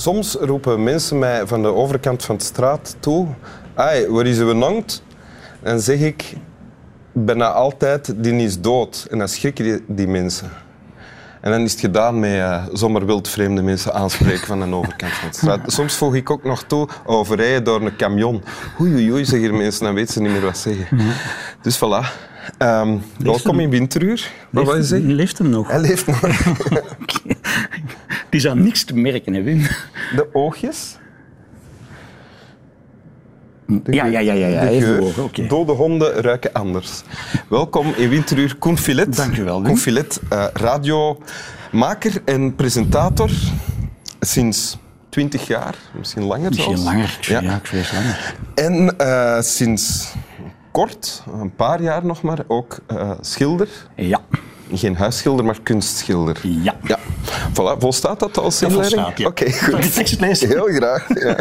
Soms roepen mensen mij van de overkant van de straat toe. Ai, waar is uw nongt? En zeg ik bijna altijd, die is dood. En dan schrikken die, die mensen. En dan is het gedaan met uh, zomaar wildvreemde mensen aanspreken van de overkant van de straat. Soms voeg ik ook nog toe over rijden door een camion. Oei, oei, oei, zeggen mensen, dan weten ze niet meer wat zeggen. Dus voilà. Ehm, welkom in Winteruur. Wat wil je zeggen? Leeft hem nog? Hij leeft nog. Is aan niks te merken, hè, Wim? De oogjes. Ja, ja, ja, ja, ja. De geur. ogen. Dode honden ruiken anders. Welkom in Winteruur, Koen Filet. Dank u wel. Koen Filet, eh, radiomaker en presentator sinds 20 jaar, misschien langer Misschien zelfs. langer. Ja. Ja. ik vrees langer. En eh, sinds kort, een paar jaar nog maar, ook eh, schilder. Ja. Geen huisschilder, maar kunstschilder. Ja. Ja, voilà. Volstaat dat als inleiding? ja. Oké, ik goed. de tekst lezen? Heel graag. Ja.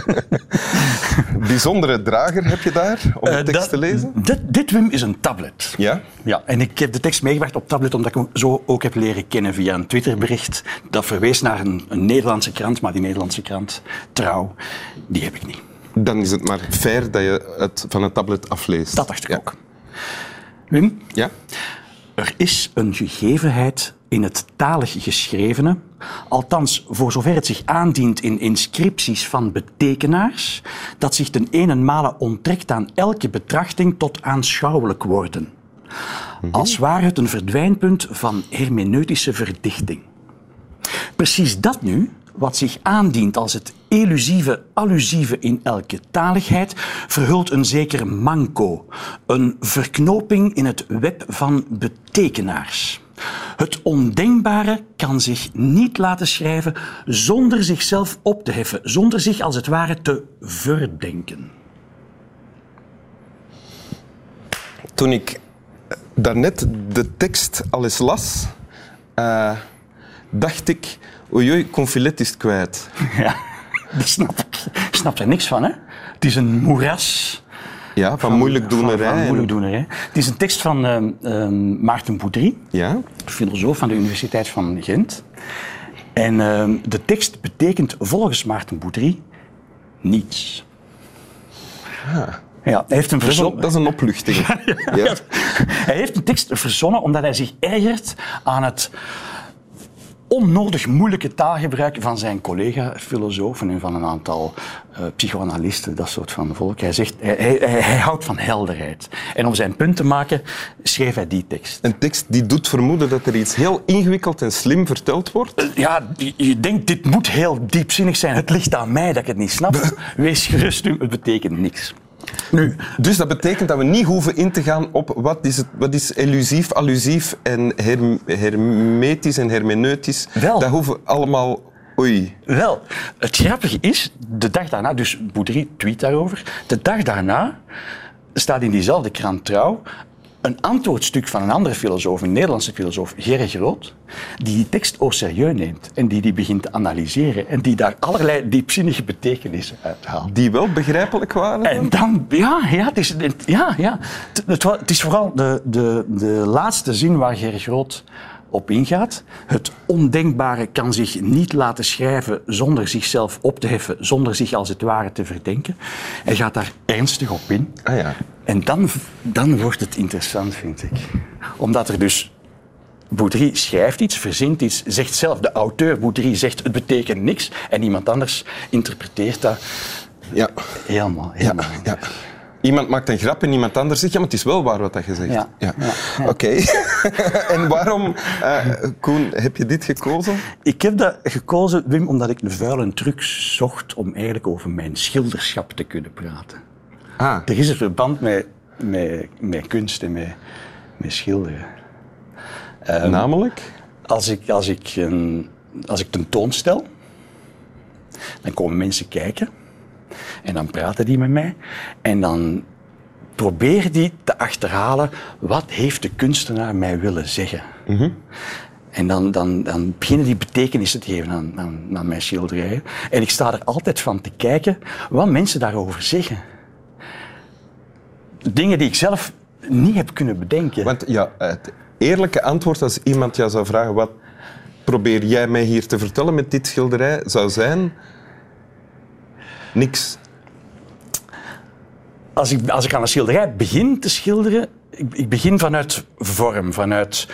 Bijzondere drager heb je daar om de Eh, tekst dat- te lezen? Dit, dit, Wim, is een tablet. Ja? Ja, en ik heb de tekst meegebracht op tablet omdat ik hem zo ook heb leren kennen via een Twitterbericht. Dat verwees naar een, een Nederlandse krant, maar die Nederlandse krant, Trouw, die heb ik niet. Dan is het maar fair dat je het van het tablet afleest. Dat dacht ik ook. Wim, Ja? Er is een gegevenheid in het talig geschrevene, althans voor zover het zich aandient in inscripties van betekenaars, dat zich ten ene onttrekt aan elke betrachting tot aanschouwelijk worden. Als ware het een verdwijnpunt van hermeneutische verdichting. Precies dat nu, wat zich aandient als het elusieve, allusieve in elke taligheid, verhult een zeker manco, een verknoping in het web van betekenaars. Het ondenkbare kan zich niet laten schrijven zonder zichzelf op te heffen, zonder zich als het ware te verdenken. Toen ik daarnet de tekst al eens las, eh, dacht ik, oei Confilet is het kwijt. Ja, dat snap ik. Ik snap er niks van, hè? Het is een moeras. Ja, van, moeilijkdoenerij. Van, van moeilijkdoenerij. Het is een tekst van ehm, ehm, Maarten Boudry, Ja? filosoof van de Universiteit van Gent. En ehm, de tekst betekent volgens Maarten Boudry niets. Ja, hij heeft een Dat, is een, verzonnen. dat is een opluchting. ja. Hij heeft een tekst verzonnen omdat hij zich ergert aan het onnodig moeilijke taalgebruik van zijn collega-filosofen en van een aantal eh, psychoanalisten, dat soort van volk. Hij, zegt, hij, hij, hij- houdt van helderheid. En om zijn punt te maken, schreef hij die tekst. Een tekst die doet vermoeden dat er iets heel ingewikkeld en slim verteld wordt. Ja, je- denkt, dit moet heel diepzinnig zijn. Het ligt aan mij dat ik het niet snap. Wees gerust, het betekent niks. Nu, Dus dat betekent dat we niet hoeven in te gaan op wat is, het, wat is elusief, allusief en herm- hermetisch en hermeneutisch. Wel. Dat hoeven allemaal... Oei. Wel, het grappige is, de dag daarna, dus Boudry tweet daarover, de dag daarna staat in diezelfde krant Trouw een antwoordstuk van een andere filosoof, een Nederlandse filosoof, Gerrit Groot, die die tekst au serieus neemt en die die begint te analyseren en die daar allerlei diepzinnige betekenissen uit haalt. Die wel begrijpelijk waren? En dan, ja, ja, het is, ja, ja. Het, het is vooral de, de, de laatste zin waar Gerrit Groot op ingaat. Het ondenkbare kan zich niet laten schrijven zonder zichzelf op te heffen, zonder zich als het ware te verdenken. Hij gaat daar ernstig op in. Ah ja. En dan, dan wordt het interessant, vind ik. Omdat er dus... Boudry schrijft iets, verzint iets, zegt zelf, de auteur Boudry zegt het betekent niks en iemand anders interpreteert dat Ja. helemaal. Ja, helemaal ja. Iemand maakt een grap en iemand anders zegt, ja, maar het is wel waar wat dat je zegt. Ja, ja, ja. Oké. en waarom, eh, Koen, heb je dit gekozen? Ik heb dat gekozen, Wim, omdat ik een vuile truc zocht om eigenlijk over mijn schilderschap te kunnen praten. Ah, Er is een verband met, met, met kunst en met, met schilderen. Ehm, namelijk? Als ik, als, ik een, als ik tentoonstel, dan komen mensen kijken en dan praten die met mij en dan proberen die te achterhalen wat heeft de kunstenaar mij willen zeggen. En dan, dan, dan beginnen die betekenissen te geven aan, aan, aan mijn schilderijen. En ik sta er altijd van te kijken wat mensen daarover zeggen. Dingen die ik zelf niet heb kunnen bedenken. Want ja, het eerlijke antwoord als iemand jou zou vragen, wat probeer jij mij hier te vertellen met dit schilderij, zou zijn, Niks. Als ik, als ik aan een schilderij begin te schilderen, ik, ik begin vanuit vorm, vanuit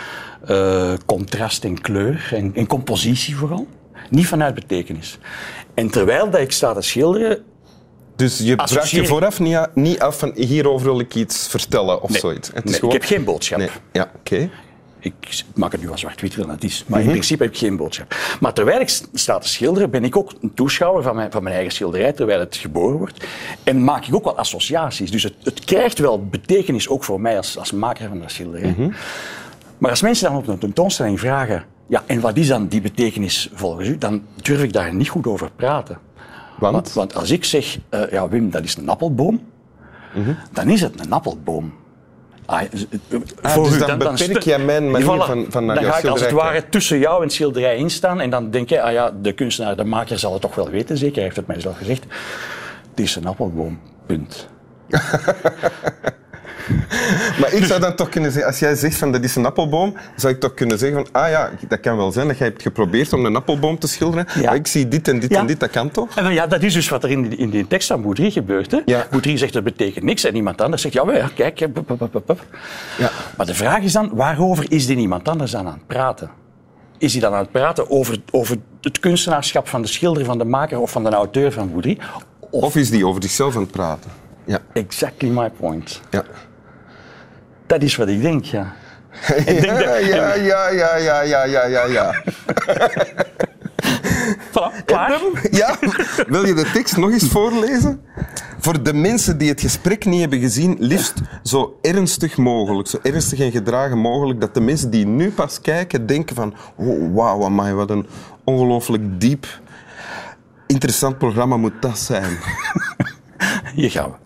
eh, contrast en kleur en, en compositie vooral. Niet vanuit betekenis. En terwijl dat ik sta te schilderen, Dus je vraagt je vooraf niet, af van hierover wil ik iets vertellen of Nee. zoiets. Het is gewoon... ik heb geen boodschap. Nee. Ja, oké. Ik maak het nu wel zwart-wit dan het is. Maar in principe heb ik geen boodschap. Maar terwijl ik sta te schilderen, ben ik ook een toeschouwer van mijn, van mijn eigen schilderij terwijl het geboren wordt. En maak ik ook wel associaties. Dus het, het krijgt wel betekenis ook voor mij als, als maker van dat schilderij. Maar als mensen dan op een tentoonstelling vragen, ja, en wat is dan die betekenis volgens u, dan durf ik daar niet goed over praten. Want? Want, want als ik zeg, eh, ja Wim, dat is een appelboom, dan is het een appelboom. Ah, eh, Ah, voor dus u, dan beperk jij mijn manier Voilà. van- van Dan ga ik als het ware tussen jou en het schilderij instaan en dan denk je, ah ja, de kunstenaar, de maker zal het toch wel weten, zeker, hij heeft het mij zelf gezegd. Het is een appelboom, punt. Maar ik zou dan toch kunnen zeggen, als jij zegt van dat is een appelboom, zou ik toch kunnen zeggen van, ah ja, dat kan wel zijn dat jij hebt geprobeerd om een appelboom te schilderen, Ja. maar ik zie dit en dit Ja. en dit, dat kan toch? En ja, dat is dus wat er in die, in die tekst van Boudry gebeurt. Hè? Ja. Boudry zegt dat betekent niks en iemand anders zegt, ja, ja kijk. Ja. Maar de vraag is dan, waarover is die iemand anders dan aan het praten? Is hij dan aan het praten over, over het kunstenaarschap van de schilder, van de maker of van de auteur van Boudry? Of, Of is die over zichzelf aan het praten? Ja. exactly my point. Ja. Dat is wat ik denk, ja. Ik denk Ja, dat- ja, ja, ja, ja, ja, ja, ja, ja. Voilà, klaar. Ja, wil je de tekst nog eens voorlezen? Voor de mensen die het gesprek niet hebben gezien, liefst zo ernstig mogelijk, zo ernstig en gedragen mogelijk, dat de mensen die nu pas kijken denken van oh, wauw, amai, wat een ongelooflijk diep, interessant programma moet dat zijn. Hier gaan we.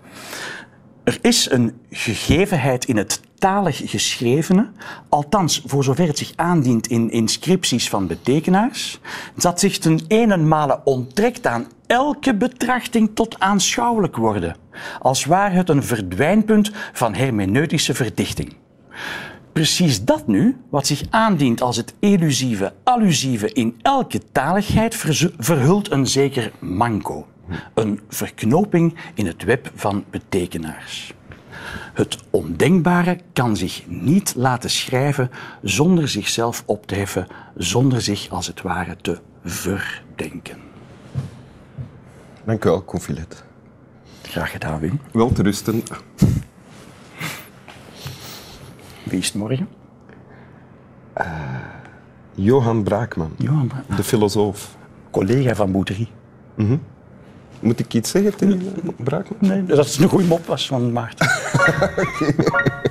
Er is een gegevenheid in het talig geschrevene, althans voor zover het zich aandient in inscripties van betekenaars, dat zich ten eenenmale onttrekt aan elke betrachting tot aanschouwelijk worden, als waar het een verdwijnpunt van hermeneutische verdichting. Precies dat nu, wat zich aandient als het elusieve, allusieve in elke taligheid, verhult een zeker manco. Een verknoping in het web van betekenaars. Het ondenkbare kan zich niet laten schrijven zonder zichzelf op te heffen, zonder zich als het ware te verdenken. Dank u wel, Confilet. Graag gedaan, Wim. Wel te rusten. Wie is het morgen? Johan Braakman, Johan, de filosoof. collega van Boudry. Moet ik iets zeggen tegen Braakman? Nee, dat is een goede mop was van Maarten.